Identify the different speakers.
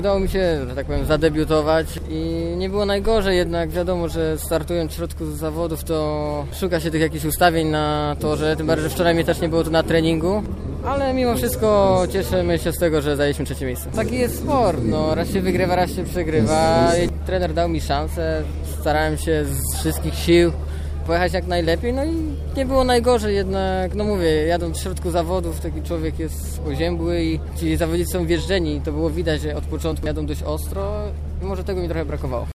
Speaker 1: udało mi się, że tak powiem, zadebiutować i nie było najgorzej, jednak wiadomo, że startując w środku zawodów to szuka się tych jakichś ustawień na torze, tym bardziej, że wczoraj mnie też nie było tu na treningu, ale mimo wszystko cieszymy się z tego, że zajęliśmy trzecie miejsce. Taki jest sport, no raz się wygrywa, raz się przegrywa. Trener dał mi szansę, starałem się z wszystkich sił pojechać jak najlepiej, no i nie było najgorzej jednak, no mówię, jadąc w środku zawodów, taki człowiek jest oziębły i ci zawodnicy są wjeżdżeni, to było widać, że od początku jadą dość ostro i może tego mi trochę brakowało.